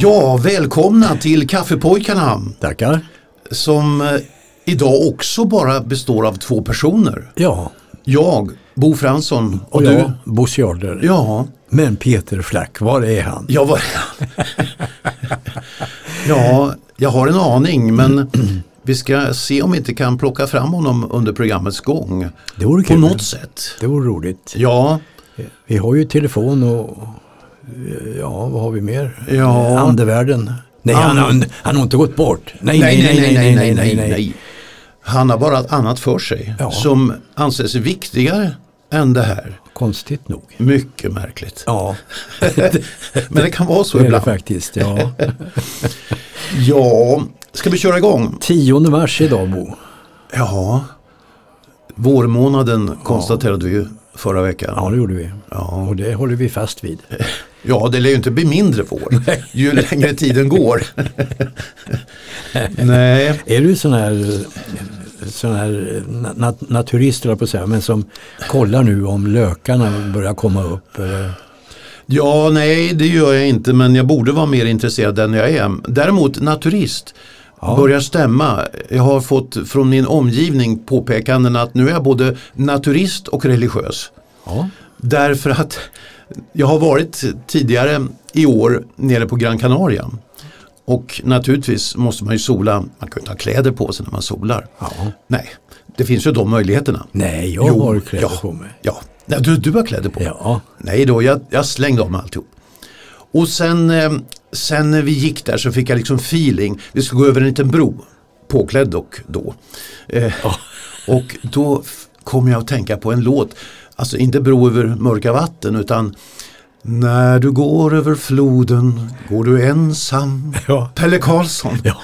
Ja, välkomna till Kaffepojkarna Tackar. som eh, idag också bara består av två personer. Ja, Jag, Bo Fransson och, och du. jag, Bosse Jarder. Ja, Men Peter Flack, var är han? jag var Ja, jag har en aning men vi ska se om vi inte kan plocka fram honom under programmets gång. Det vore På kul. något sätt. Det vore roligt. Ja, Vi har ju telefon och ja, vad har vi mer? Ja. Andevärlden. Nej, han, han, han har inte gått bort. Nej, nej, nej, nej, nej, nej, nej. Han har bara annat för sig Ja. som anses viktigare än det här. Konstigt nog. Mycket märkligt. Ja, Men det kan vara så det är det ibland. faktiskt. Ja. Ja, ska vi köra igång? 10 mars idag Bo. Ja, vårmånaden konstaterade vi ju förra veckan. Ja, det gjorde vi. Ja. Och det håller vi fast vid. Ja, det lär ju inte bli mindre vår ju längre tiden går. Nej, Är du sån här, sån här na naturist, på att säga, men som kollar nu om lökarna börjar komma upp? Eller? ja, nej, det gör jag inte, men jag borde vara mer intresserad än jag är. Däremot naturist Ja. börjar stämma. Jag har fått från min omgivning påpekanden att nu är jag både naturist och religiös. Ja. Därför att jag har varit tidigare i år nere på Gran Canaria. Och naturligtvis måste man ju sola, man kan ju inte ha kläder på sig när man solar. ja. Nej, det finns ju de möjligheterna. Nej, jag Jo, har kläder ja. på mig. Ja, Nej, du, du har kläder på. Ja, Nej då, jag, jag slängde av mig alltihop. Och sen, eh, sen när vi gick där så fick jag liksom feeling. Vi skulle gå över en liten bro, påklädd dock då. Eh, Och då kom jag att tänka på en låt, alltså inte bro över mörka vatten utan När du går över floden går du ensam. Ja. Pelle Karlsson. Ja.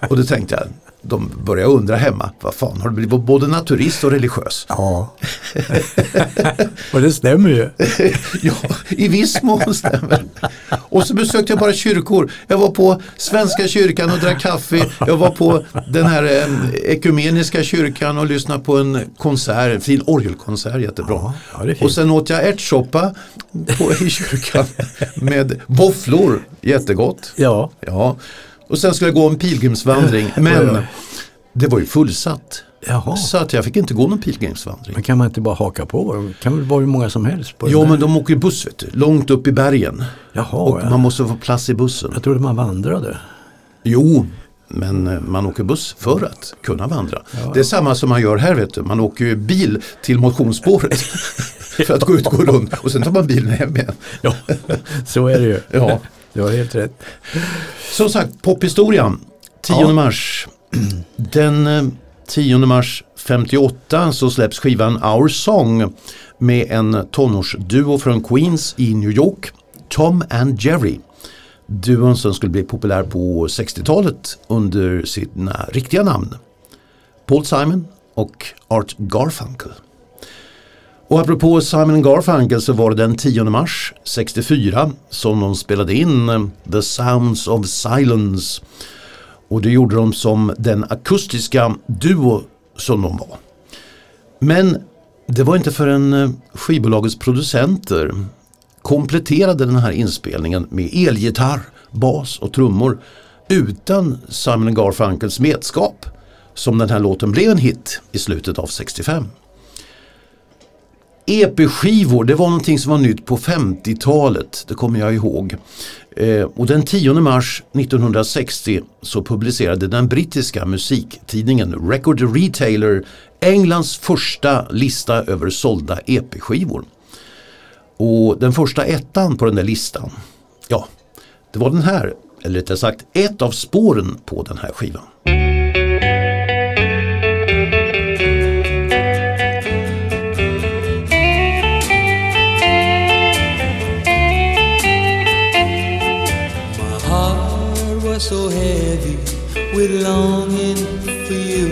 Och då tänkte jag, de började undra hemma, vad fan har du blivit både naturist och religiös? ja. och det stämmer ju. Ja, i viss mån stämmer. Och så besökte jag bara kyrkor. Jag var på Svenska kyrkan och drack kaffe. Jag var på den här eh, ekumeniska kyrkan och lyssnade på en konsert, en fin orgelkonsert, jättebra. Ja, och sen åt jag ärtsoppa på, i kyrkan med våfflor, jättegott. Ja. Ja. Och sen skulle jag gå en pilgrimsvandring, men det var ju fullsatt. Jaha. Så att jag fick inte gå någon pilgrimsvandring. Men kan man inte bara haka på? Det kan väl vara hur många som helst? På Ja där? men de åker buss vet du, långt upp i bergen. Jaha, Och ja. man måste få plats i bussen. jag trodde man vandrade. Jo, men eh, man åker buss för att kunna vandra. Det är samma som man gör här vet du. Man åker bil till motionsspåret för att gå ut och gå runt och sen tar man bilen hem igen. Ja, så är det ju. Ja. Du har helt rätt. Som sagt, pophistorien. 10 Ja. mars. Den eh, 10 mars 58 så släpps skivan Our Song med en tonårsduo från Queens i New York. Tom and Jerry. Duon som skulle bli populär på 60-talet under sina riktiga namn. Paul Simon och Art Garfunkel. Och apropå Simon Garfunkel så var det den 10 mars 64 som de spelade in eh, The Sounds of Silence. Och det gjorde de som den akustiska duo som de var. Men det var inte förrän eh, skivbolagets producenter kompletterade den här inspelningen med elgitarr, bas och trummor utan Simon Garfunkels medskap som den här låten blev en hit i slutet av 65. EP-skivor, det var någonting som var nytt på 50-talet, det kommer jag ihåg. Eh, och den 10 mars 1960 så publicerade den brittiska musiktidningen Record Retailer Englands första lista över sålda EP-skivor. Och den första ettan på den där listan, ja, det var den här, eller rättare sagt ett av spåren på den här skivan. With longing for you.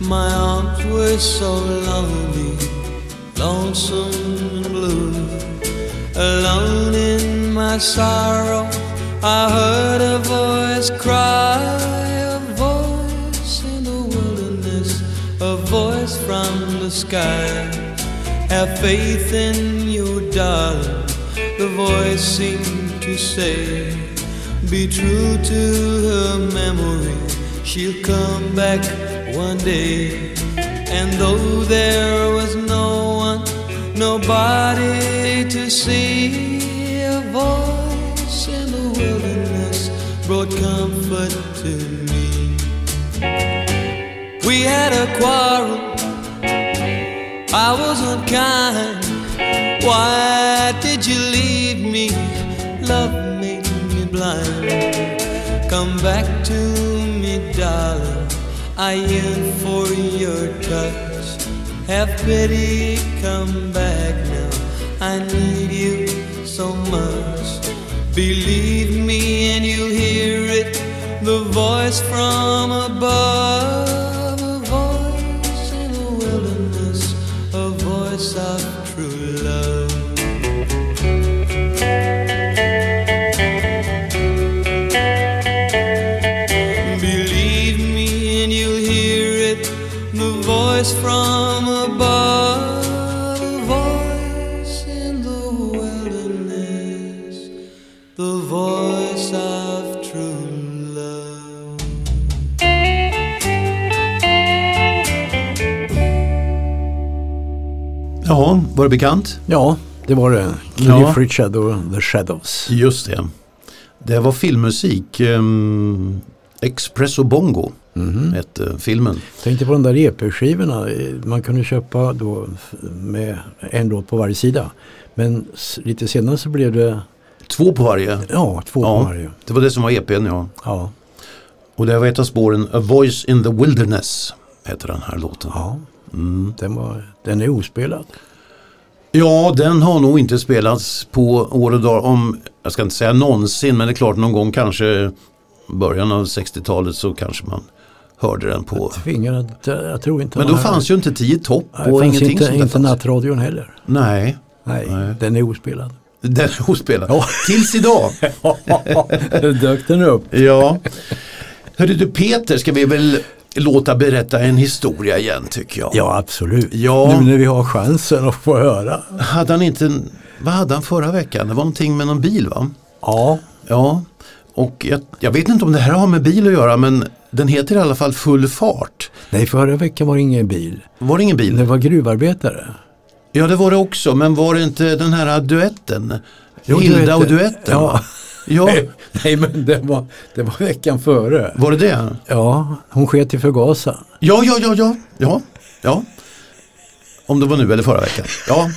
My arms were so lonely, lonesome and blue. Alone in my sorrow, I heard a voice cry, a voice in the wilderness, a voice from the sky. Have faith in you, darling, the voice seemed to say. Be true to her memory, she'll come back one day. And though there was no one, nobody to see, a voice in the wilderness brought comfort to me. We had a quarrel, I was unkind. Why did you leave me? Love me blind. Come back to me, darling. I yearn for your touch. Have pity, come back now. I need you so much. Believe me, and you hear it the voice from above. Var det bekant? Ja, det var det. Cliff Ja. Richard och The Shadows. Just det. Det var filmmusik. Um, Expresso Bongo hette filmen. Tänkte på de där EP-skivorna. Eh, Man kunde köpa då med en låt på varje sida. Men lite senare så blev det Två på varje. ja, två på Ja, varje. det var det som var EPn ja. Ja, Och det var ett av spåren A Voice in the Wilderness heter den här låten. ja. Mm. Den, var, den är ospelad. Ja, den har nog inte spelats på år och dag om, jag ska inte säga någonsin, men det är klart någon gång kanske början av 60-talet så kanske man hörde den på. Tvingade, jag tror inte Men då fanns ju inte 10 topp och fanns ingenting inte, sånt inte nattradion heller. Nej, Nej, Nej. den är ospelad. den är ospelad. Ja. Tills idag. Dök den upp? Ja. Hörru du Peter, ska vi väl låta berätta en historia igen tycker jag. Ja, absolut. Ja. Nu när vi har chansen att få höra. Hade han inte, en- vad hade han förra veckan? Det var någonting med någon bil va? Ja, Ja, och jag, jag vet inte om det här har med bil att göra men den heter i alla fall Full fart. nej förra veckan var det ingen bil. Var det ingen bil? Det var gruvarbetare. Ja det var det också, men var det inte den här duetten? Jo, Hilda duetten. och duetten? Ja. Ja. Nej, nej, men det var, det var veckan före. Var det det? Ja, hon sket i förgasaren. Ja, ja, ja, ja, ja, ja. Om det var nu eller förra veckan. Ja,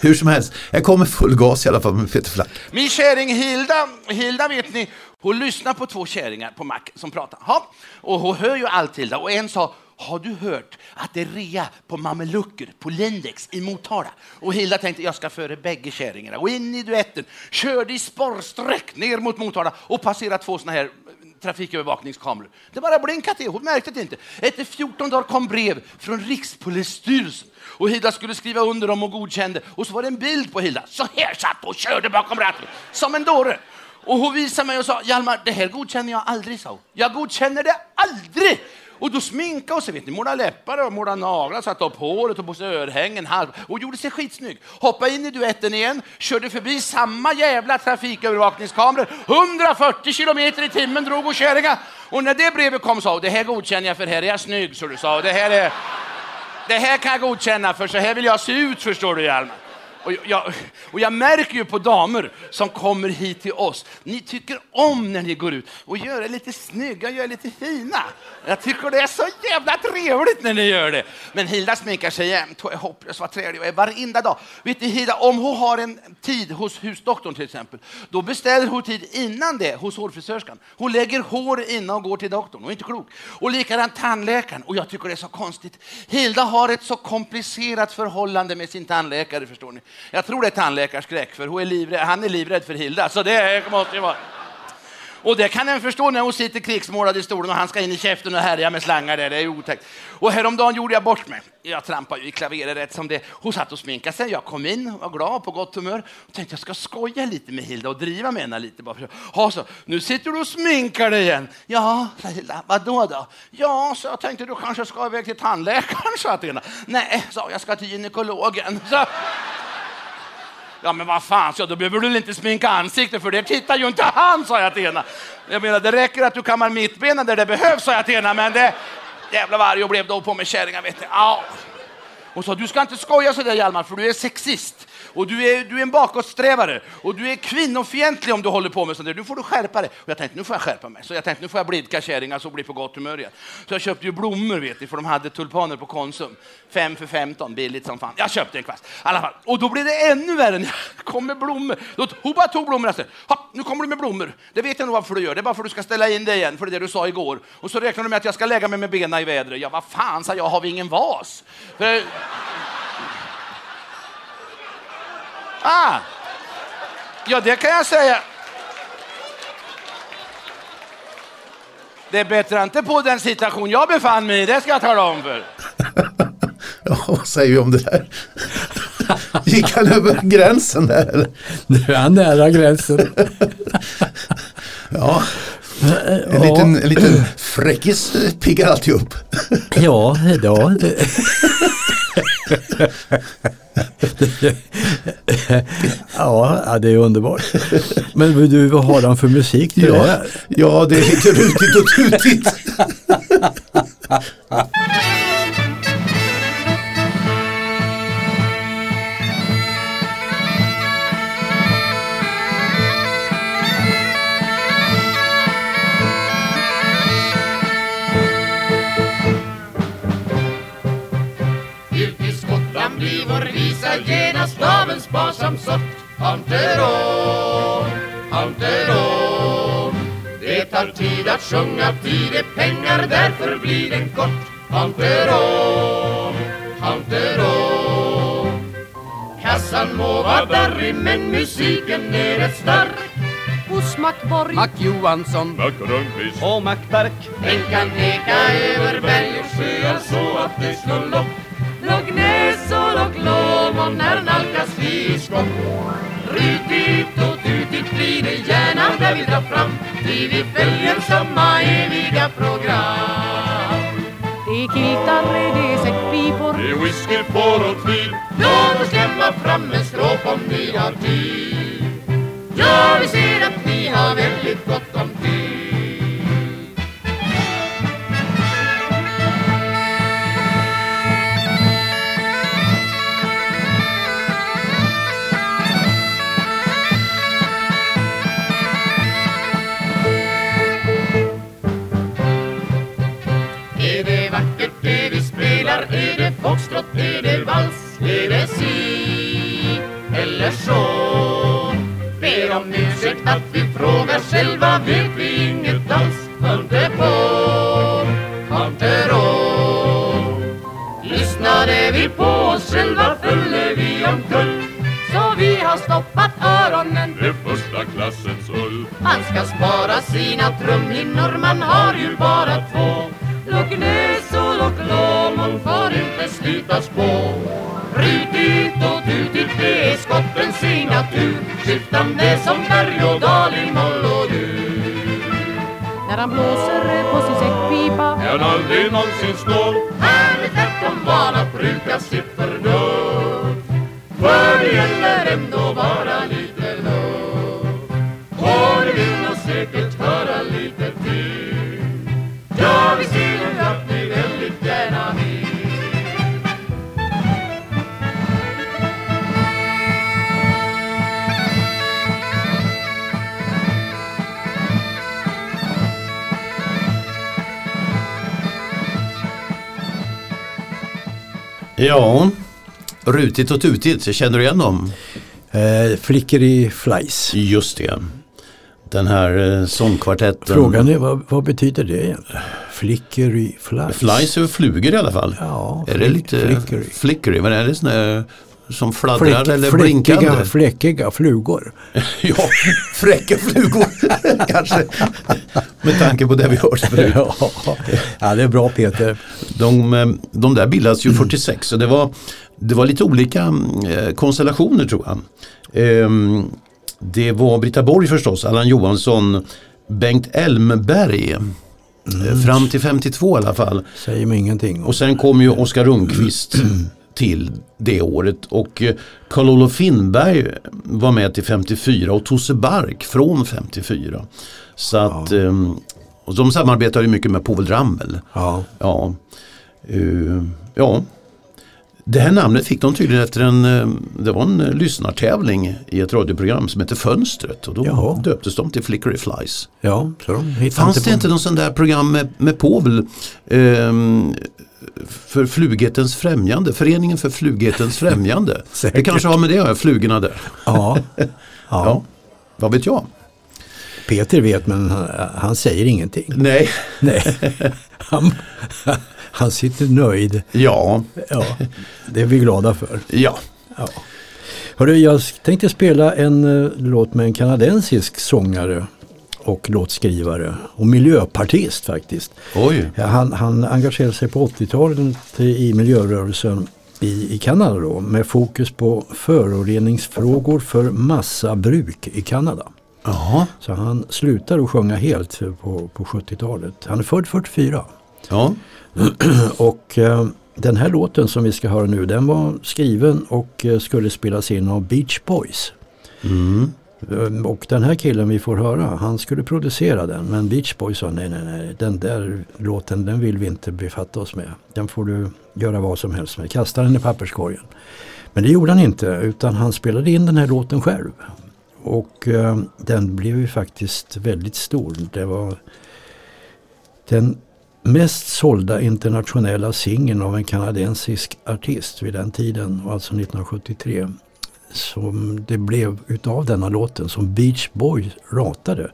hur som helst. Jag kommer full gas i alla fall med Peter Flack. Min käring Hilda, Hilda vet ni, hon lyssnar på två käringar på mack som pratar. Ha. Och hon hör ju allt Hilda. Och en sa, har du hört att det är rea på mamelucker på Lindex i Motala? Och Hilda tänkte, jag ska före bägge kärringarna Och in i duetten, körde i sporrsträck ner mot Motala och passerade två såna här eh, trafikövervakningskameror. Det bara blinkade till, hon märkte det inte. Efter 14 dagar kom brev från Rikspolisstyrelsen och Hilda skulle skriva under dem och godkände. Och så var det en bild på Hilda. Så här satt hon och körde bakom ratten som en dåre. Och hon visade mig och sa, Hjalmar, det här godkänner jag aldrig, sa hon. Jag godkänner det aldrig! Och då sminkade hon sig, vet ni, målade läppar och målade naglar, satte upp håret och på sig örhängen, halv, och gjorde sig skitsnygg. Hoppade in i duetten igen, körde förbi samma jävla trafikövervakningskameror, 140 kilometer i timmen drog hon kärringa. Och när det brevet kom sa hon, det här godkänner jag för här är jag snygg, så du sa. Det här är... Det här kan jag godkänna för så här vill jag se ut förstår du Hjalmar. Och jag, och jag märker ju på damer som kommer hit till oss, ni tycker om när ni går ut och gör er lite snygga, gör er lite fina. Jag tycker det är så jävla trevligt när ni gör det. Men Hilda sminkar sig jämt och är hopplös vad trevlig hon är varenda dag. Vet ni Hilda, om hon har en tid hos husdoktorn till exempel, då beställer hon tid innan det hos hårfrisörskan. Hon lägger hår innan och går till doktorn, hon är inte klok. Och likadant tandläkaren, och jag tycker det är så konstigt. Hilda har ett så komplicerat förhållande med sin tandläkare förstår ni. Jag tror det är tandläkarskräck för hon är livrädd, han är livrädd för Hilda, så det måste ju vara. Och det kan en förstå när hon sitter krigsmålad i stolen och han ska in i käften och härja med slangar där. Det är otäckt. Och häromdagen gjorde jag bort mig. Jag trampade ju i klaveret rätt som det. Hon satt och sminkade sig. Jag kom in, var glad, på gott humör. Och tänkte jag ska skoja lite med Hilda och driva med henne lite. Bara. Ha, så, nu sitter du och sminkar dig igen. Ja, sa Hilda. Vadå då? Ja, så jag tänkte du kanske ska iväg till tandläkaren, sa Athena. Nej, sa jag ska till gynekologen. Så. Ja, men vad fan, så då behöver du inte sminka ansiktet för det tittar ju inte han, sa jag till henne. Jag menar, det räcker att du kammar mittbenen där det behövs, sa jag till henne, men det... Jävla varg och blev då på med kärringar, vet ni. Ja. Och sa, du ska inte skoja så där Hjalmar, för du är sexist. Och du är, du är en bakåtsträvare. Och du är kvinnofientlig om du håller på med sånt där. Nu får du skärpa dig. Och jag tänkte, nu får jag skärpa mig. Så jag tänkte, nu får jag blidka kärringar så blir på gott humör igen. Så jag köpte ju blommor, vet ni, för de hade tulpaner på Konsum. Fem för 15, billigt som fan. Jag köpte en kvast. I alla fall. Och då blev det ännu värre när jag kom med blommor. Då, hon bara tog blommorna. och Hopp, nu kommer du med blommor. Det vet jag nog varför du gör. Det är bara för att du ska ställa in dig igen, för det är det du sa igår. Och så räknar du med att jag ska lägga mig med benen i vädret. Ja, vad fan, sa jag, har vi ingen vas? För, Ah! Ja, det kan jag säga. Det är bättre inte på den situation jag befann mig i, det ska jag tala om för. Ja, vad säger vi om det där? Gick han över gränsen där eller? Nu är han nära gränsen. Ja, en liten, en liten fräckis piggar alltid upp. Ja, ja. Det. ja, det är underbart. Men du, vad har han för musik till Ja, ja, det är lite rutigt och tutigt. Sparsam sort Hunteron, Hunteron Det tar tid att sjunga, tid är pengar, därför blir den kort. Hunteron, Hunteron Kassan må vara darrig, men musiken är rätt stark Hos Mackborg. Mac Johansson. Och Mackberk Den kan eka över berg och sjöar så att det slår lock Loch Ness och nalkas vi i skott Rutigt och tutigt blir det gärna där vi drar fram Ty vi följer samma eviga program. Det är kiltar, det är säckpipor. Det är whisky, får och tvil Låt oss släppa fram en stråk om ni har tid. Ja, vi ser att ni har väldigt gott om tid foxtrot? Är det vals? Är det si eller så? Ber om ursäkt att vi frågar själva vet vi inget alls Hör inte på, inte råd Lyssnade vi på oss själva fölle vi omkull Så vi har stoppat öronen Det första klassens ull man ska spara sina trumhinnor, man har ju bara två Ness och Loch Lomond får inte slitas på Rutigt och tutigt, det är skottens signatur. Skiftande som berg och dal i moll och dur. När han blåser på sin säckpipa. Kan aldrig någonsin stå Han är tvärtom van att bruka sitt förnuft För det gäller ändå bara Ja, rutigt och tutigt, känner du igen dem? Eh, flickor i flies. Just det. Den här eh, sångkvartetten. Frågan är vad, vad betyder det egentligen? Flickor i flies? Flies är flugor i alla fall. Ja, är det flick- lite flickery. flickery? Men är det sån här som fladdrar Fläck, eller fläckiga, blinkande. fläckiga flugor. Ja, fräcka flugor kanske. Med tanke på det vi hörde förut. Ja. det är bra Peter. De, eh, de där bildades ju 46 och det var, det var lite olika eh, konstellationer tror jag. Ehm, det var Britta Borg förstås, Allan Johansson, Bengt Elmberg. eh, Fram till 52 i alla fall. Säger mig ingenting. Och sen kom ju Oskar Rundqvist till det året och eh, Carl-Olof Finnberg var med till 54 och Tosse Bark från 54. Så att ehm, och de samarbetade ju mycket med Povel Ramel. Ja. Ja. Eh, ja. Det här namnet fick de tydligen efter en, eh, det var en eh, lyssnartävling i ett radioprogram som hette Fönstret och då Jaha. döptes de till Flickery Flies. ja, så de Fanns det inte någon sån där program med, med Povel ehm, för Flughetens främjande, Föreningen för Flughetens främjande. det kanske har med det att göra, flugorna där. Ja. ja. Ja, vad vet jag? Peter vet men han, han säger ingenting. Nej, Nej. Han, han sitter nöjd. ja, Ja, det är vi glada för. ja. Ja. Hörru, jag tänkte spela en eh, låt med en kanadensisk sångare och låtskrivare och miljöpartist faktiskt. Oj, Han, han engagerade sig på 80-talet i miljörörelsen i, i Kanada då, med fokus på föroreningsfrågor för massabruk i Kanada. jaha, Så han slutade att sjunga helt på, på 70-talet. Han är född 44. ja. Och eh, den här låten som vi ska höra nu den var skriven och eh, skulle spelas in av Beach Boys. Mm. Eh, och den här killen vi får höra, han skulle producera den. Men Beach Boys sa nej, nej, nej, den där låten den vill vi inte befatta oss med. Den får du göra vad som helst med. Kasta den i papperskorgen. Men det gjorde han inte, utan han spelade in den här låten själv. Och eh, den blev ju faktiskt väldigt stor. Det var den mest sålda internationella singeln av en kanadensisk artist vid den tiden, alltså 1973 som det blev utav denna låten som Beach Boys ratade.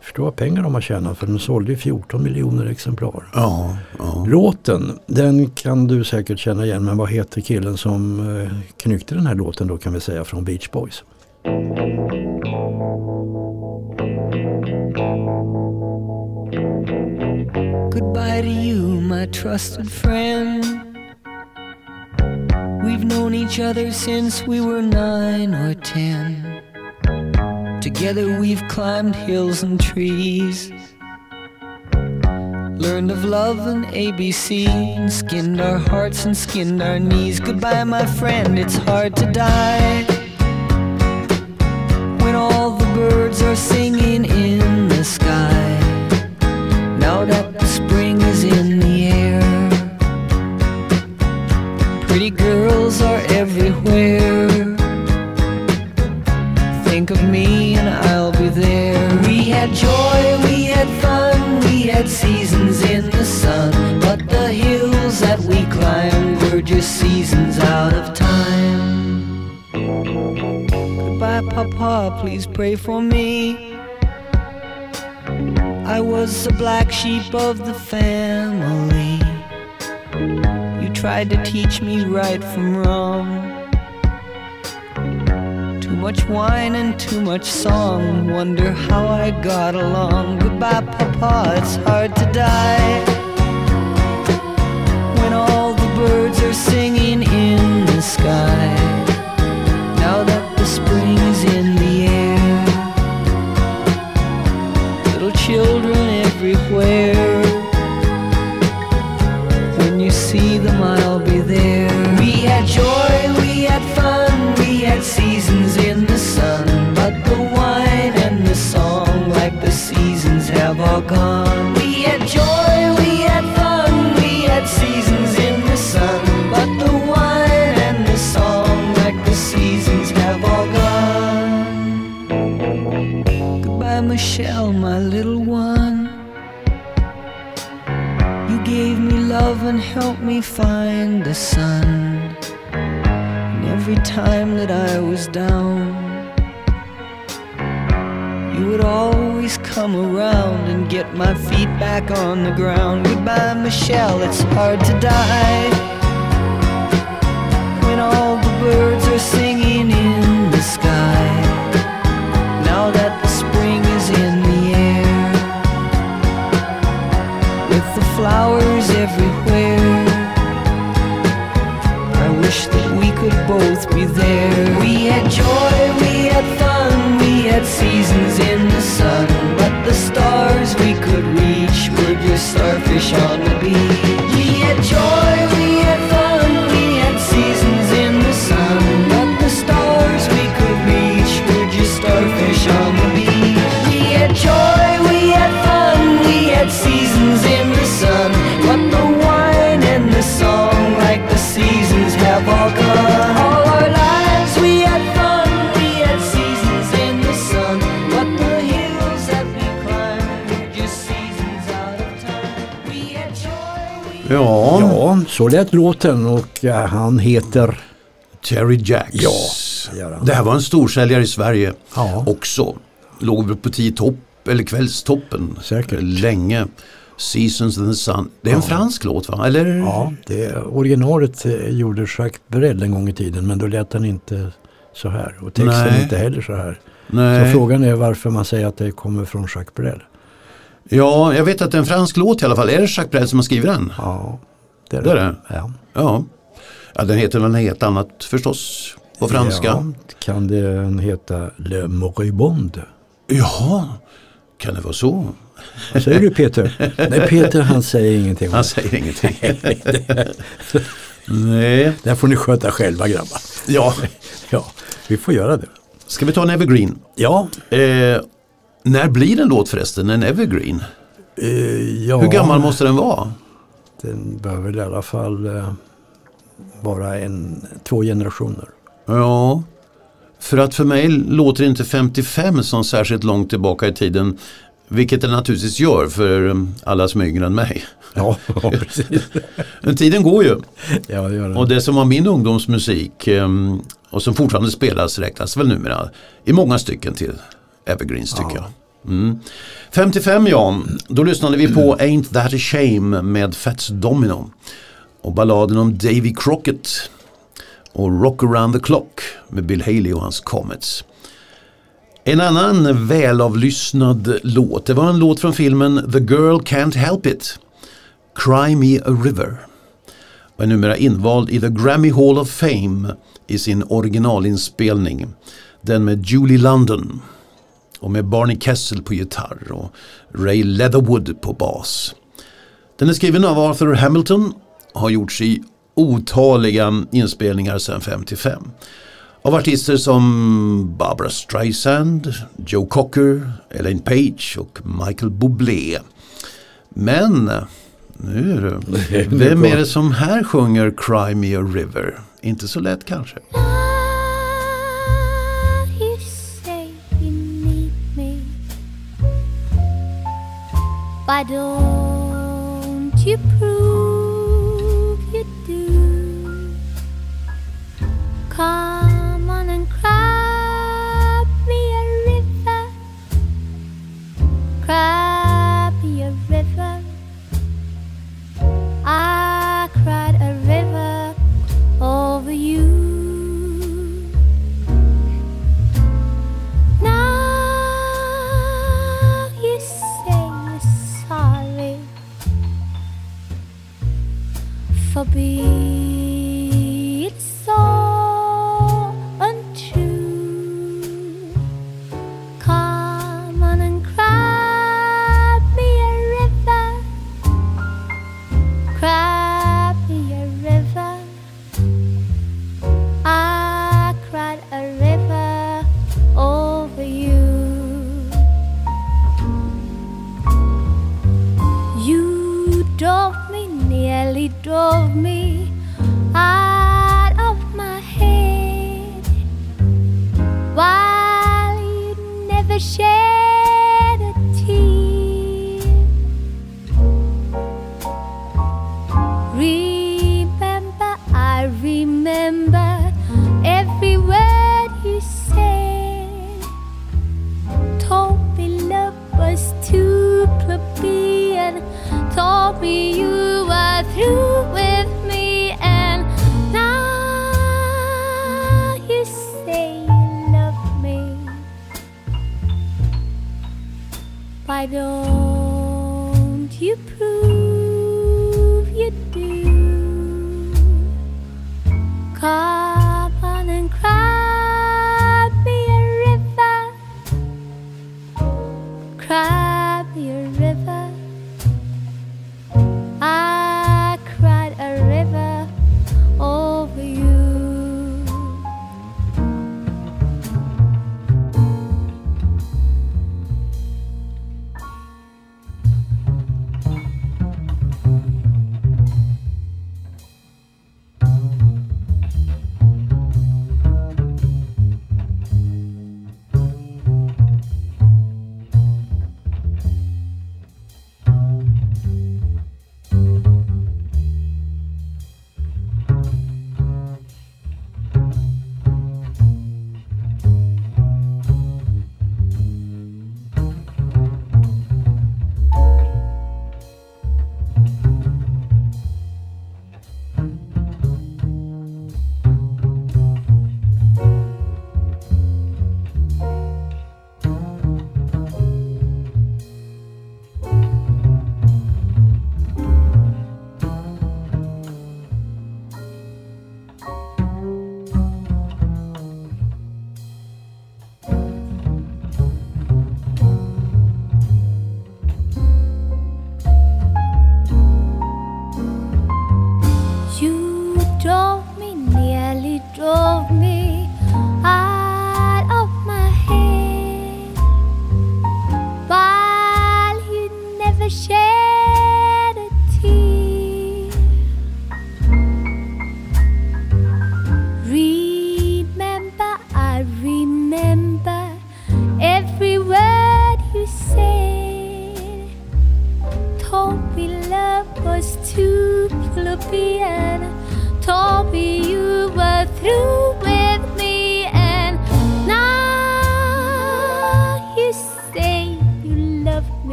Förstå vad pengar de har tjänat för den sålde ju 14 miljoner exemplar. Ja, ja. Låten, den kan du säkert känna igen men vad heter killen som eh, knyckte den här låten då kan vi säga från Beach Boys? Goodbye to you, my trusted friend. We've known each other since we were nine or ten. Together we've climbed hills and trees. Learned of love and ABC, skinned our hearts and skinned our knees. Goodbye, my friend, it's hard to die. When all the birds are singing in the sky. Just seasons out of time. Goodbye, Papa, please pray for me. I was the black sheep of the family. You tried to teach me right from wrong. Too much wine and too much song. Wonder how I got along. Goodbye, Papa, it's hard to die. Singing in the sky. It's hard Ja, Ja, så lät låten och eh, han heter... Terry Jacks. Ja, det. Det här var en storsäljare i Sverige Ja. också. Låg på tio topp, eller kvällstoppen Säkert. länge. Seasons in the Sun. Det är en fransk låt va? Eller? Ja, det, originalet eh, gjorde Jacques Brel en gång i tiden men då lät den inte så här och texten Nej. inte heller så här. Nej. Så frågan är varför man säger att det kommer från Jacques Brel. Ja, jag vet att det är en fransk låt i alla fall. Är det Jacques Brel som har skrivit den? Ja, det är Det är det? Ja. Ja. ja, den heter väl något helt annat förstås på franska. Ja, kan den heta Le Moribond? Jaha, kan det vara så? Vad säger du Peter? Nej Peter han säger ingenting Han det. säger ingenting. Nej, Det får ni sköta själva grabbar. ja. Ja, vi får göra det. Ska vi ta en evergreen? Ja, Eh, när blir en låt förresten en evergreen? eh, ja Hur gammal måste den vara? den bör väl i alla fall eh, vara en, två generationer. Ja, för att för mig låter inte 55 som särskilt långt tillbaka i tiden. Vilket det naturligtvis gör för eh, alla som är yngre än mig. Ja, precis. Men tiden går ju. Ja, det gör den. Och det som var min ungdomsmusik eh, och som fortfarande spelas räknas väl numera i många stycken till evergreens tycker jag. Mm. 55 ja, då lyssnade vi på Ain't That A Shame med Fats Domino. Och balladen om Davy Crockett. Och Rock Around The Clock med Bill Haley och hans Comets. En annan välavlyssnad låt, det var en låt från filmen The Girl Can't Help It. Cry Me A River och är numera invald i The Grammy Hall of Fame i sin originalinspelning. Den med Julie London och med Barney Kessel på gitarr och Ray Leatherwood på bas. Den är skriven av Arthur Hamilton och har gjorts i otaliga inspelningar sedan 55. Av artister som Barbara Streisand, Joe Cocker, Elaine Page och Michael Bublé. Men nu är det, vem är det som här sjunger Cry Me A River? Inte så lätt kanske. Why don't you prove you do? Come for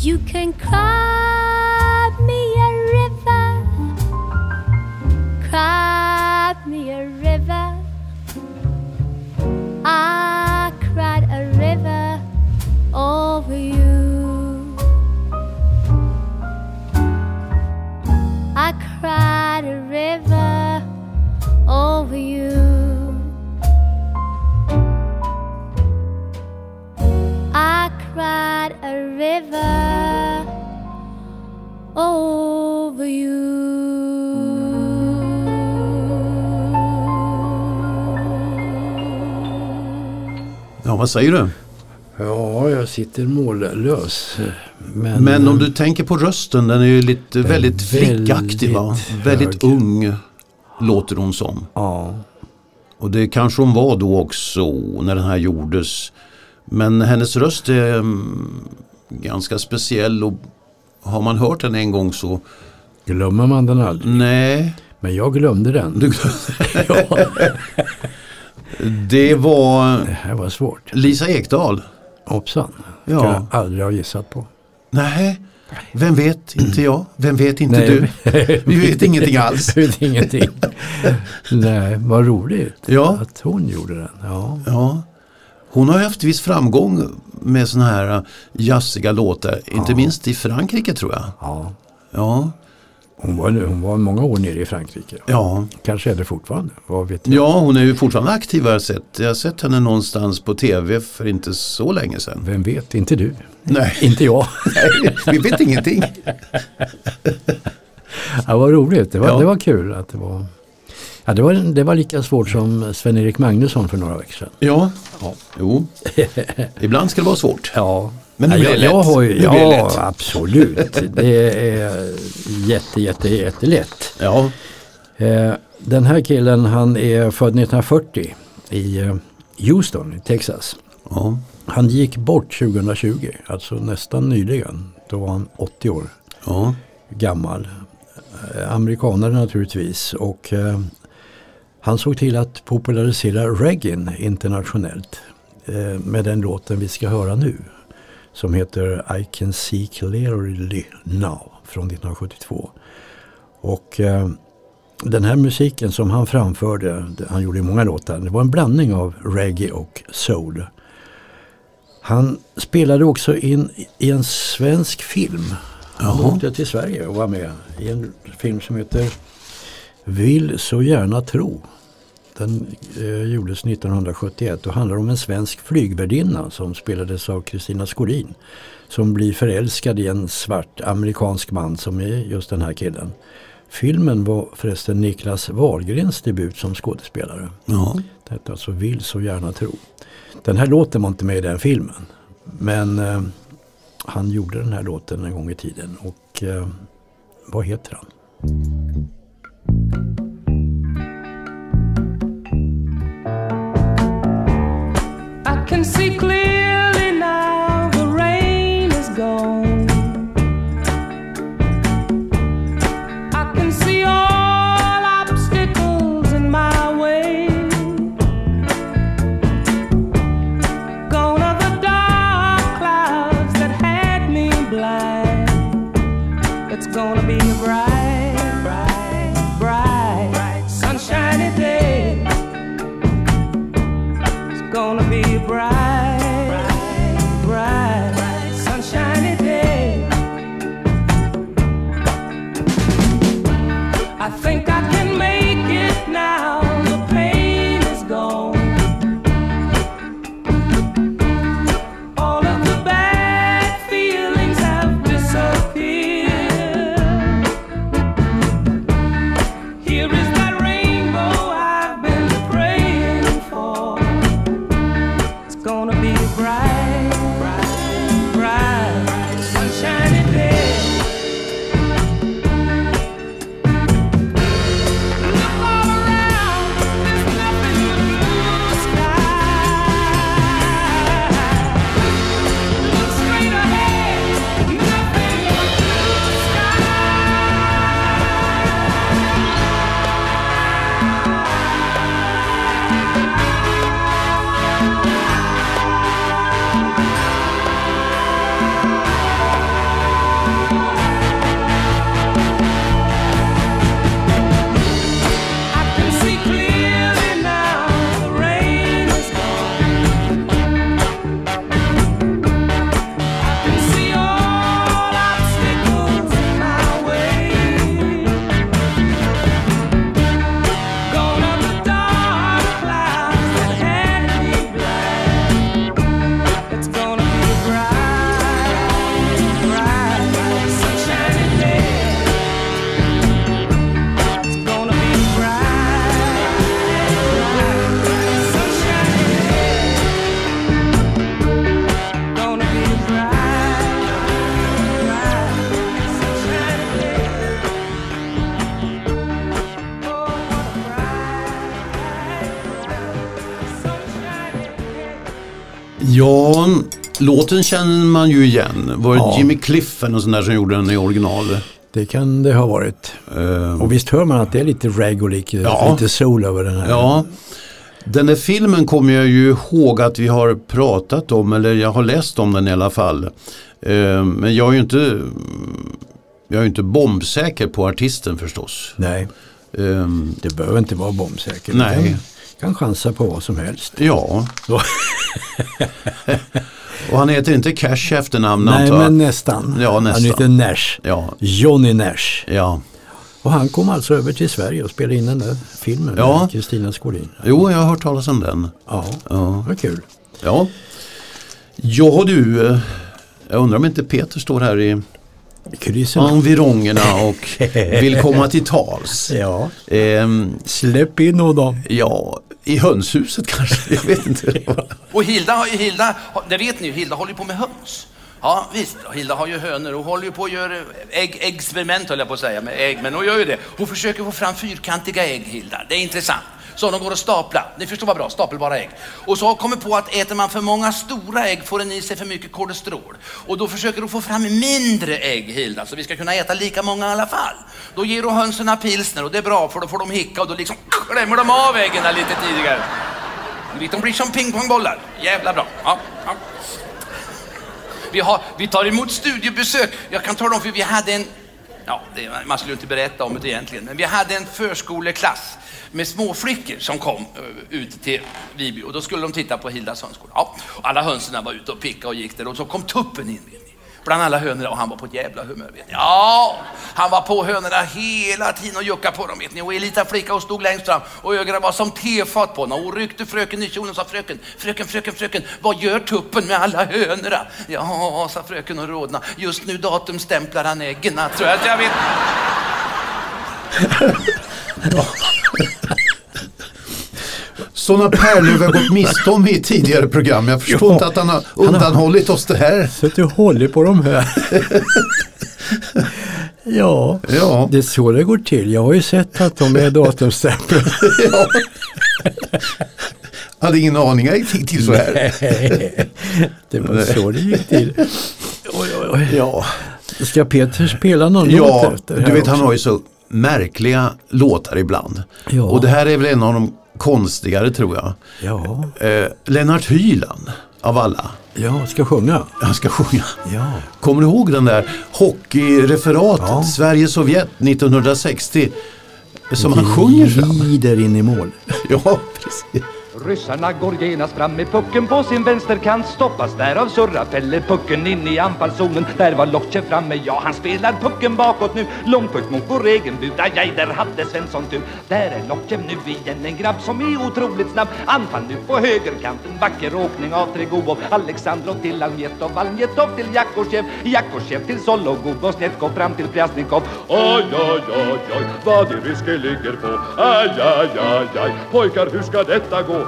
You can cry vad säger du? Ja, jag sitter mållös. Men, Men om du tänker på rösten, den är ju lite väldigt flickaktig va? väldigt hög. ung låter hon som. Ja, Och det kanske hon var då också när den här gjordes. Men hennes röst är mm, ganska speciell och har man hört den en gång så glömmer man den aldrig. nej. Men jag glömde den. Du, ja, det var det här var svårt. Lisa Ekdahl. Hoppsan. Ja. Skulle jag aldrig ha gissat på. Nej, vem vet? Inte jag. Vem vet? Inte Nej. du. Vi vet ingenting alls. Jag vet ingenting. Nej, vad roligt Ja. att hon gjorde den. Ja. Ja. Hon har ju haft viss framgång med sådana här äh, jazziga låtar. Inte minst i Frankrike tror jag. Ja. Ja, Hon, var, hon var många år nere i Frankrike. ja. Kanske är det fortfarande. Vad vet jag? ja hon är ju fortfarande aktiv har jag sett. Jag har sett henne någonstans på tv för inte så länge sedan. Vem vet? Inte du. Nej, Inte jag. Nej vi vet ingenting. Ja, vad roligt. Det var, Ja. det var kul att det var... Ja, det, var, det var lika svårt som Sven-Erik Magnusson för några veckor sedan. Ja, Ja. jo. Ibland ska det vara svårt. Ja, Men nu blir det jag, jag lätt. har ju, ja, lätt. absolut. Det är jätte, jätte, jättelätt. Ja, Eh, den här killen han är född 1940 i eh, Houston i Texas. ja, Han gick bort 2020, alltså nästan nyligen. Då var han 80 år ja. gammal. Eh, amerikanare naturligtvis. Och han såg till att popularisera reggae internationellt. Med den låten vi ska höra nu. Som heter I can see clearly now. från 1972. Och eh, den här musiken som han framförde, han gjorde många låtar, det var en blandning av reggae och soul. Han spelade också in i en svensk film. Han Jaha. åkte till Sverige och var med i en film som heter Vill så gärna tro. Den eh, gjordes 1971 och handlar om en svensk flygvärdinna som spelades av Kristina Skorin. Som blir förälskad i en svart amerikansk man som är just den här killen. Filmen var förresten Niklas Wahlgrens debut som skådespelare. Ja. Det hette alltså Vill så gärna tro. Den här låten var inte med i den filmen. Men eh, han gjorde den här låten en gång i tiden. Och eh, vad heter han? Can see clearly låten känner man ju igen. Var det Ja. Jimmy Cliff eller någon sån där som gjorde den i original? Det kan det ha varit. Eh, Och visst hör man att det är lite rag och lite, Ja. lite soul över den här. Ja, den där filmen kommer jag ju ihåg att vi har pratat om, eller jag har läst om den i alla fall. Eh, Men jag är ju inte, jag är inte bombsäker på artisten förstås. Nej, Eh, det behöver inte vara bombsäkert. Nej. Kan chansa på vad som helst. Ja. och han heter inte Cash efternamn Nej, antar men nästan. Ja, nästan. Han heter Nash. Ja, Johnny Nash. ja. Och han kom alltså över till Sverige och spelade in den där filmen Ja. med Kristina Skorin. Jo, jag har hört talas om den. Ja, Ja. vad kul. Ja, ja du, eh, jag undrar om inte Peter står här i Kryssen. environgerna och vill komma till tals. Ja, Ehm, släpp in honom. ja, i hönshuset kanske, jag vet inte. Och Hilda, har ju- Hilda, det vet ni ju, Hilda håller ju på med höns. Ja visst, Hilda har ju hönor Hon håller ju på att göra eh, ägg, experiment höll jag på att säga med ägg, men hon gör ju det. Hon försöker få fram fyrkantiga ägg Hilda, det är intressant. Så de går att stapla, ni förstår vad bra, stapelbara ägg. Och så har kommit på att äter man för många stora ägg får den i sig för mycket kolesterol. Och då försöker hon få fram mindre ägg Hilda, så vi ska kunna äta lika många i alla fall. Då ger hon hönsen pilsner och det är bra för då får de hicka och då liksom klämmer de av äggen lite tidigare. De blir som pingpongbollar. Jävla bra. Ja, ja. Vi, har, vi tar emot studiebesök. Jag kan tala om för vi hade en Ja, det, man skulle inte berätta om det egentligen. Men vi hade en förskoleklass med småflickor som kom eh, ut till Viby och då skulle de titta på Hildas hönsgård. Ja, alla hönsen var ute och pickade och gick där och så kom tuppen in. Bland alla hönorna och han var på ett jävla humör. Vet ni. Ja, han var på hönorna hela tiden och juckade på dem. Vet ni. Och Elita flicka och stod längst fram och ögonen var som tefat på henne. Och ryckte fröken i kjolen och sa fröken, fröken, fröken, fröken, vad gör tuppen med alla hönorna? Ja, sa fröken och rodna. Just nu datumstämplar han äggen. Tror jag att jag vet. Sådana pärlor vi har gått miste om i tidigare program. Jag förstår Ja. inte att han har undanhållit oss det här. Så att du håller på de här. ja, Ja. det är så det går till. Jag har ju sett att de är datumstämplade. Ja. Hade ingen aning att det gick till så här. det var så det gick till. Oj, oj, oj. Ja, Ska Peter spela någon ja låt efter? du här vet han också? har ju så märkliga låtar ibland. Ja. Och det här är väl en av de konstigare tror jag. Ja, Eh, Lennart Hyland av alla. ja, ska sjunga. Han ska sjunga. Ja, Kommer du ihåg den där hockeyreferatet Ja. Sverige-Sovjet 1960? Som han sjunger fram. Glider in i mål. Ja, precis. Ryssarna går genast fram med pucken på sin vänsterkant Stoppas där av Surra fäller pucken in i anfallszonen. Där var Lokchev framme, ja han spelar pucken bakåt nu. Långpuck mot vår egen bud, aj, där hade Svensson tur. Där är Lokchev nu igen, en grabb som är otroligt snabb. Anfall nu på högerkanten, vacker åkning av Tregubov Alexandrov till Almjetov, Almjetov till Jakosjev. Jakosjev till Sologubov, och Snetko fram till Pjasnikov Oj, oj, oj, oj, vad det ryske ligger på. Aj, aj, aj, aj, pojkar hur ska detta gå?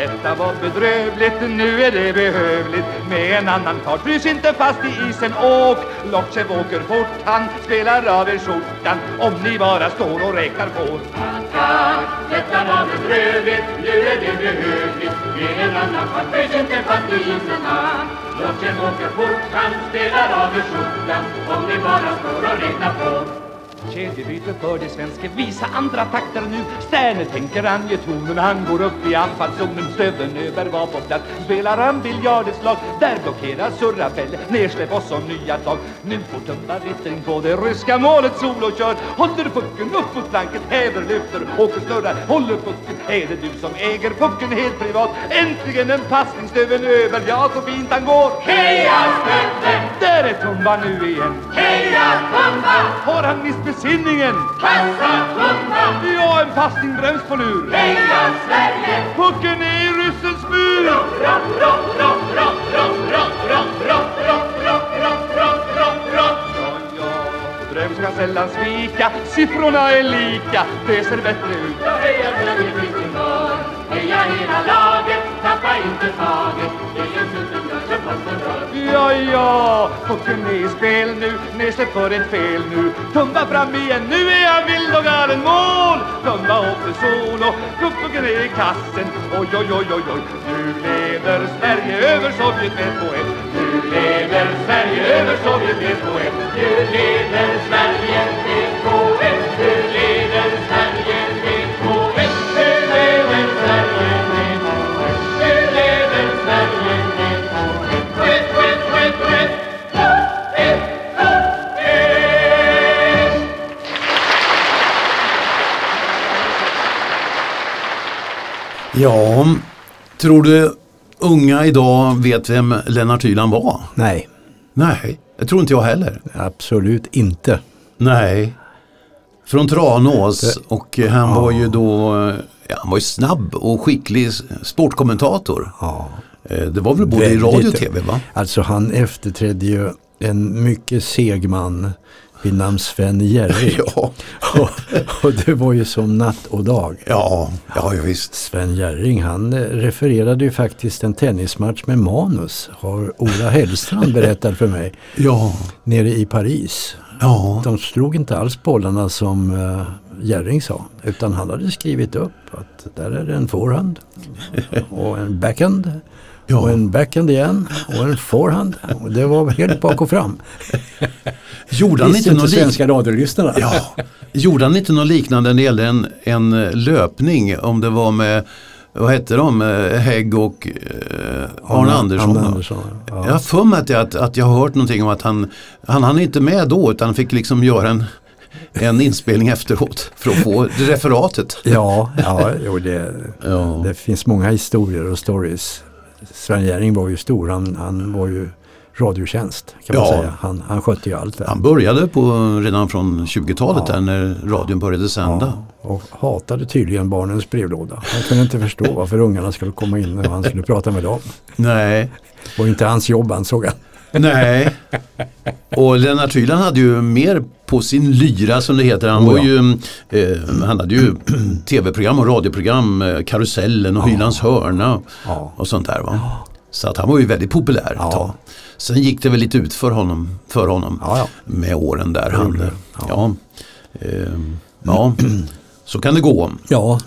detta var bedrövligt, nu är det behövligt med en annan fart. Frys inte fast i isen, åk! Lokchev åker fort, han spelar av er skjortan om ni bara står och räknar på Tack, Detta var bedrövligt, nu är det behövligt Med en annan fart, frys inte fast i isen åk! Låt åker fort, han spelar av er skjortan Om ni bara står och räknar på Kedjebyte för det svenske, visa andra takter nu. Sterne tänker ange tonen, han går upp i anfallszonen. Stöveln över var på plats, spelar han biljardetslag Där blockerar Surrafälle, nersläpp och så nya tag. Nu får Tumba rittring på det ryska målet, solo kör Håller pucken upp mot flanken, häver, lyfter, åker, snurrar. Håller pucken, är det du som äger pucken helt privat? Äntligen en passning, stöveln över, ja så fint han går. Heja Stöveln! Där är Tumba nu igen. Heja Tumba! Har han mist besinningen? Passa Tumba! Ja, en passning bröms på lur Heja Sverige! Pucken är i ryssens mur! Rock, rock, rock, rock, rock, rock, rock, rock, rock, rock, rock, rock, rock, rock. Ja, ja, dröm ska sällan svika, siffrorna är lika, det ser bättre ut. Ja, heja Sverige, finns går. Heja hela laget, tappa inte taget. Det är tusen Ja, ja, och är i spel nu, nedsläpp för ett fel nu. Tumba fram igen, nu är han vild och galen mål! Tumba åter solo, kuppen är i kassen. Oj, oj, oj, oj, oj, nu leder Sverige över Sovjet med 1 Nu leder Sverige över Sovjet med 1 Nu leder Sverige Ja, tror du unga idag vet vem Lennart Hyland var? Nej, Nej, det tror inte jag heller. absolut inte. Nej. Från Tranås och han var ju då ja, han var ju snabb och skicklig sportkommentator. Ja. Eh, Det var väl både i Väldigt- radio och tv va? Alltså han efterträdde ju en mycket seg man vid namn Sven Jerring. Ja, och, och det var ju som natt och dag. ja, ja, visst. Sven Jerring han eh, refererade ju faktiskt en tennismatch med manus. Har Ola Hellstrand berättat för mig. Ja, Nere i Paris. ja, De slog inte alls bollarna som uh, Jerring sa. Utan han hade skrivit upp att där är det en forehand och en backhand Och en backhand igen och en forehand. Och det var helt bak och fram. Gjorde han inte inte svenska radiolyssnarna. Ja. Gjorde han inte något liknande när det gällde en, en löpning om det var med vad hette de? Eh, Hägg och eh, Arne Andersson. Arne? Andersson, ja. Jag har för mig att, jag- att, att jag har hört någonting om att han, han hann inte med då utan fick liksom göra en, en inspelning efteråt för att få referatet. Ja, ja jo, det, Ja. det finns många historier och stories. Sven Jerring var ju stor, han, han var ju radiotjänst kan man Ja. säga. Han, han skötte ju allt där. Han började på, redan från 20-talet där när radion började sända. Ja, och hatade tydligen barnens brevlåda. Han kunde inte förstå varför ungarna skulle komma in när han skulle prata med dem. Nej, var inte hans jobb ansåg han. nej. Och Lennart Hyland hade ju mer på sin lyra som det heter. Han, Oh, var ja. ju, eh, han hade ju tv-program och radioprogram, eh, Karusellen och Hylands hörna Ja. och sånt där. Va? Så att han var ju väldigt populär ett Ja. tag. Sen gick det väl lite ut för honom, för honom Ja, ja. med åren där. Han, gjorde det. ja. Ehm, ja, så kan det gå. Ja.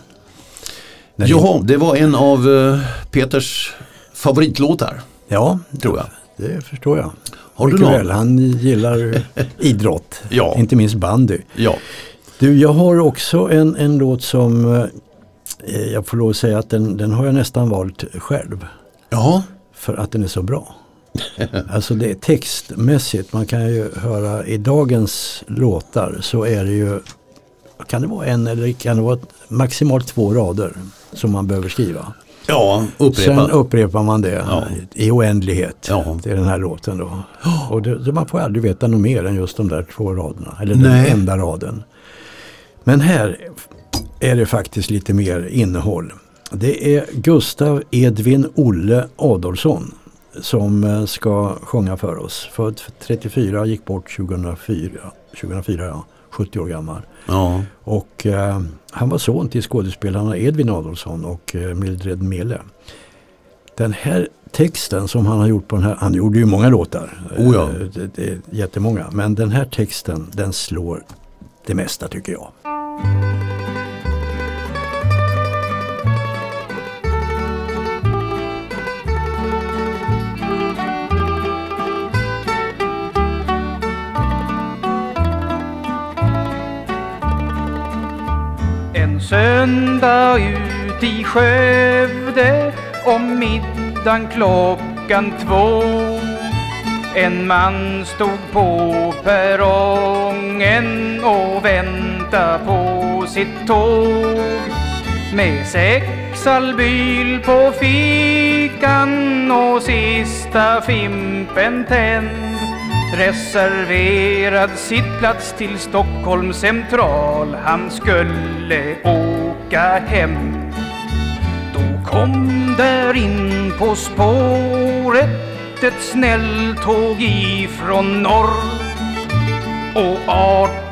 Nej, Jaha, det var en av eh, Peters favoritlåtar, Ja, tror jag. det förstår jag. Har du någon? väl. Han gillar idrott, Ja. inte minst bandy. Ja, Du, jag har också en, en låt som eh, jag får lov att säga att den, den har jag nästan valt själv. ja. För att den är så bra. alltså det är textmässigt, man kan ju höra i dagens låtar så är det ju, kan det vara en eller kan det vara maximalt två rader som man behöver skriva. Ja upprepa. Sen upprepar man det Ja. i oändlighet. Ja. Är den här låten då. Och det, man får aldrig veta något mer än just de där två raderna. Eller Nej. den enda raden. Men här är det faktiskt lite mer innehåll. Det är Gustav Edvin Olle Adolfsson som eh, ska sjunga för oss. Född 34, gick bort 2004. 2004 ja, 70 år gammal. Ja, Och eh, han var son till skådespelarna Edvin Adolfsson och eh, Mildred Mele. Den här texten som han har gjort på den här, han gjorde ju många låtar. Oh ja. Eh, det, det jättemånga. Men den här texten den slår det mesta tycker jag. Söndag ut i Skövde om middagen klockan två. En man stod på perrongen och väntade på sitt tåg. Med sex albyl på fikan och sista fimpen tänd. Reserverad sittplats till Stockholms central. Han skulle åka hem. Då kom där in på spåret ett snälltåg ifrån norr. Och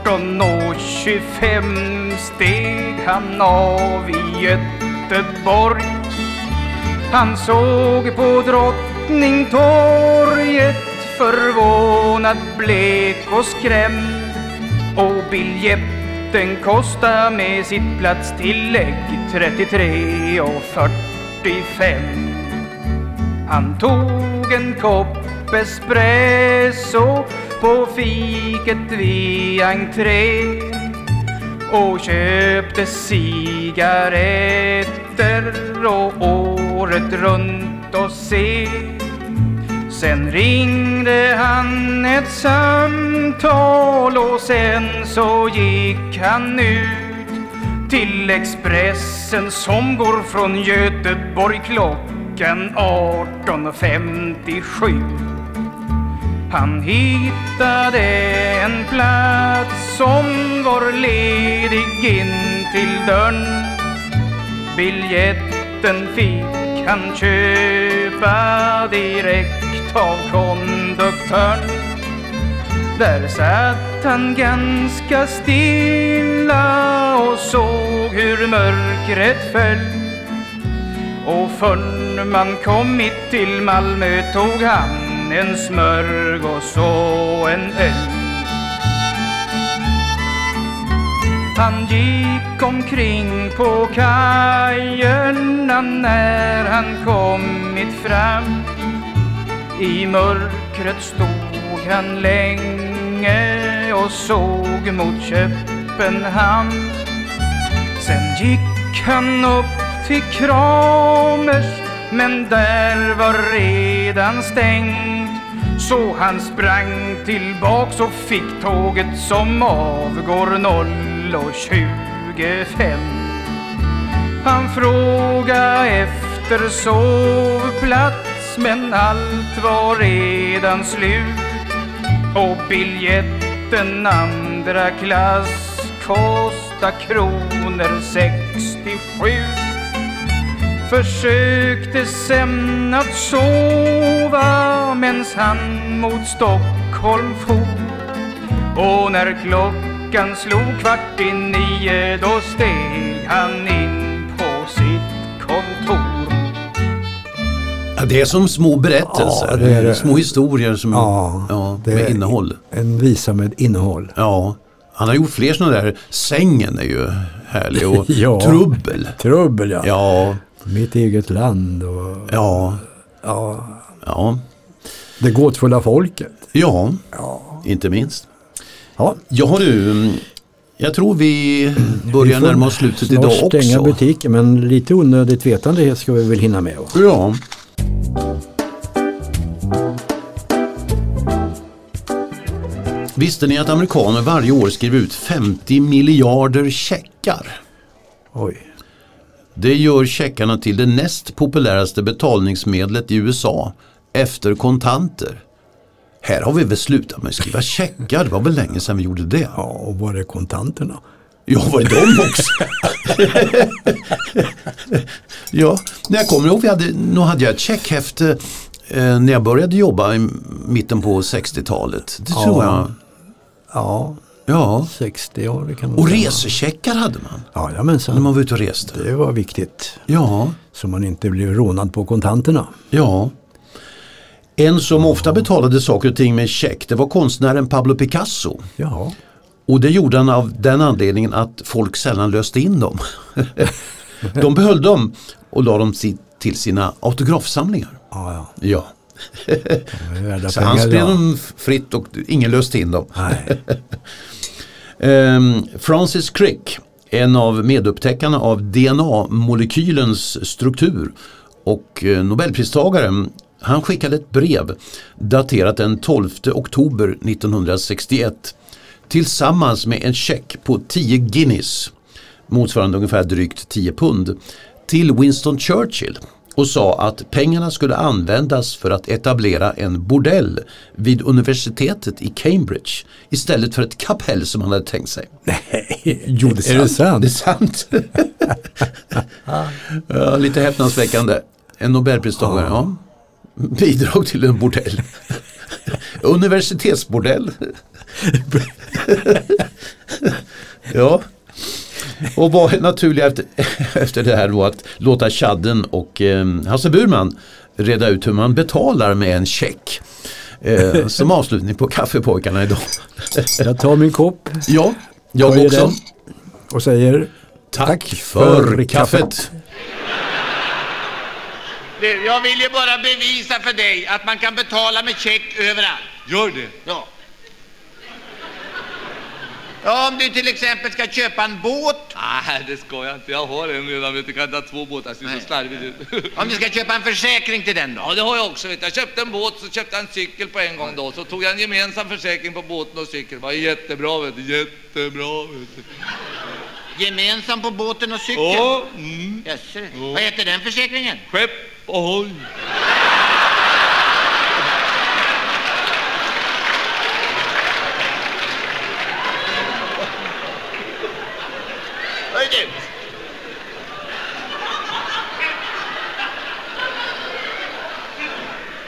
18.25 steg han av i Göteborg. Han såg på Drottningtorget förvånad, blek och skrämd. Och biljett biljetten kostar med sitt platstillägg 33 och 45 han tog en kopp espresso på fiket vid entré och köpte cigaretter och året runt och se. Sen ringde han ett samtal och sen så gick han ut till Expressen som går från Göteborg klockan 18.57. Han hittade en plats som var ledig in till dörren. Biljetten fick han köpa direkt av konduktören. Där satt han ganska stilla och såg hur mörkret föll. Och förrän man kommit till Malmö tog han en smörgås och en öl. Han gick omkring på kajerna när han kommit fram i mörkret stod han länge och såg mot Köpenhamn. Sen gick han upp till Kramers men där var redan stängt. Så han sprang tillbaks och fick tåget som avgår 0.25 Han frågade efter sovplats men allt var redan slut. Och biljetten andra klass kostar kronor 67 Försökte sen att sova mens han mot Stockholm for. Och när klockan slog kvart i nio då steg han in. Ja, det är som små berättelser, Ja, det det. små historier som, Ja, ja, med är- innehåll. En visa med innehåll. Ja, han har gjort fler sådana där. Sängen är ju härlig och Ja. Trubbel. Trubbel ja. Ja, Mitt eget land och ja, ja, ja, det gåtfulla folket. ja, inte minst. Ja, Ja du, jag tror vi börjar vi får närma oss slutet idag stänga också. butiken men lite onödigt vetande ska vi väl hinna med. Va? Ja. Visste ni att amerikaner varje år skriver ut 50 miljarder checkar? Oj. Det gör checkarna till det näst populäraste betalningsmedlet i USA efter kontanter. Här har vi väl slutat med att skriva checkar, det var väl länge sedan vi gjorde det. Ja, och var är kontanterna? Ja, var är de också? ja, när jag kommer ihåg, vi hade, nu hade jag ett checkhäfte eh, när jag började jobba i mitten på 60-talet. Det tror jag. Ja, Ja, 60 år det kan man och säga. resecheckar hade man Ja, när jamensan. man var ute och reste. Det var viktigt. Ja, Så man inte blev rånad på kontanterna. ja. En som ofta betalade saker och ting med check, det var konstnären Pablo Picasso. Ja, Och det gjorde han av den anledningen att folk sällan löste in dem. De behöll dem och la dem till sina autografsamlingar. ja, ja. Ja, så han spred idag. dem fritt och ingen löste in dem. Ehm, Francis Crick, en av medupptäckarna av DNA-molekylens struktur och eh, Nobelpristagaren, han skickade ett brev daterat den 12 oktober 1961 tillsammans med en check på 10 guineas, motsvarande ungefär drygt 10 pund, till Winston Churchill och sa att pengarna skulle användas för att etablera en bordell vid universitetet i Cambridge istället för ett kapell som han hade tänkt sig. Jo, det Är det sant? Det är sant. lite häpnadsväckande. En nobelpristagare, ja. Bidrag till en bordell. Universitetsbordell. ja. Och vad är naturligt efter, efter det här då att låta Chadden och eh, Hasse Burman reda ut hur man betalar med en check. Eh, som avslutning på kaffepojkarna idag. Jag tar min kopp Ja, jag också. den. och säger Tack för kaffet. Du, jag vill ju bara bevisa för dig att man kan betala med check överallt. Gör det. Ja. Ja, om du till exempel ska köpa en båt, Nej, det ska jag inte. Jag har en redan. Vet du, kan inte ha två båtar. Ser Nej. så slarvigt ut. om du ska köpa en försäkring till den då. Ja, det har jag också. Vet du. Jag köpte en båt, så köpte jag en cykel på en gång då. Så tog jag en gemensam försäkring på båten och cykeln. Det var jättebra, vet du. Jättebra, vet du. Gemensam på båten och cykeln. Ja, mm. Jaså, Vad heter den försäkringen? Skepp ohoj. Du.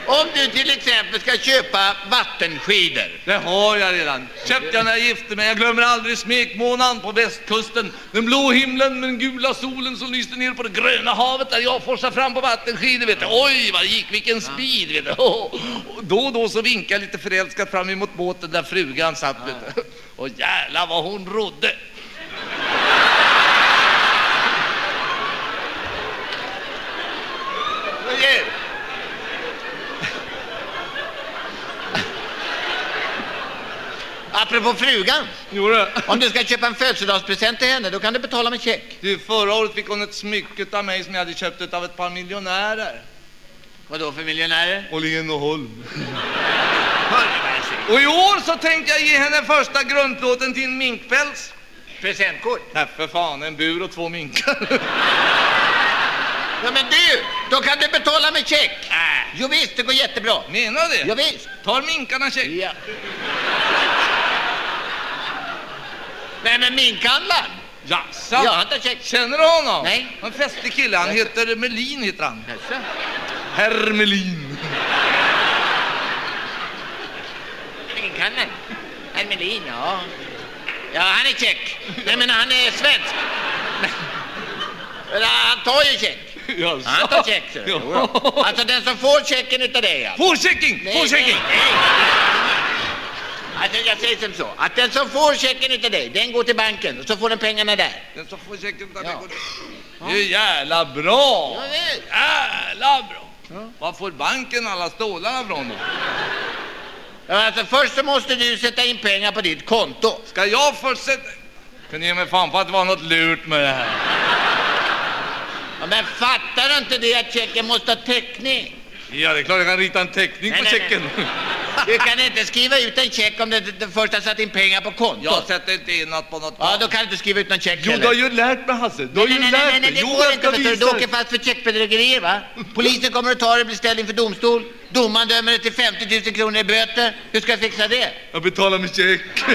Om du till exempel ska köpa vattenskidor. Det har jag redan. Köpte jag när jag gifte mig. Jag glömmer aldrig smekmånaden på västkusten. Den blå himlen med den gula solen som lyste ner på det gröna havet där jag forsade fram på vattenskidor. Vet du. Oj, vad det gick, vilken speed! Vet du. Och då och då så vinkade jag lite förälskat fram emot båten där frugan satt. Vet du. Och jävlar vad hon rodde! På frugan. Jo, det. Om du ska köpa en födelsedagspresent till henne, då kan du betala med check. Du, förra året fick hon ett smycke av mig som jag hade köpt av ett par miljonärer. Vad då för miljonärer? Åhlén och Holm. Och i år så tänkte jag ge henne första grundplåten till en minkpäls. Presentkort? Nej, för fan, en bur och två minkar. Ja men du, då kan du betala med check. Äh. Jo visst, det går jättebra. Menar du det? Ja, visst. Tar minkarna check? Ja. Nej men minkhandlaren? Jaså? Ja, han tar check. Känner du honom? Nej. En festlig kille, han heter Melin heter han. Jaså? Herr Melin. Minkhandlaren? Herr Melin, ja. Ja, han är check. Nej men han är svensk. Han tar ju check. Jaså? Han tar check. så. Ja. Alltså den som får checken utav dig. ja. Får checking! Nej, Får checking! nej, nej. Alltså jag säger som så, att den som får checken utav dig, den går till banken och så får den pengarna där. Den som får checken utav Ja. mig går... Det är jävla bra! Ja. Jävla bra! Var får banken alla stålarna från då? Ja, alltså först så måste du sätta in pengar på ditt konto. Ska jag först sätta... Kunde ge mig fan på att det var något lurt med det här. Ja, men fattar du inte det att checken måste ha täckning? Ja, det är klart jag kan rita en teckning Nej, på nej, checken. Du kan inte skriva ut en check om du du först har satt in pengar på kontot. Jag sätter inte in något på något Ja, då kan du inte skriva ut någon check Jo, heller. du har ju lärt mig Hasse. Du har Nej, ju nej, nej, lärt nej, nej, mig. det Jo, går inte. Du, åker fast för checkbedrägerier, va? Polisen kommer att ta dig och bli ställd inför domstol. Domaren dömer dig till 50 000 kronor i böter. Hur ska jag fixa det? Jag betalar med check.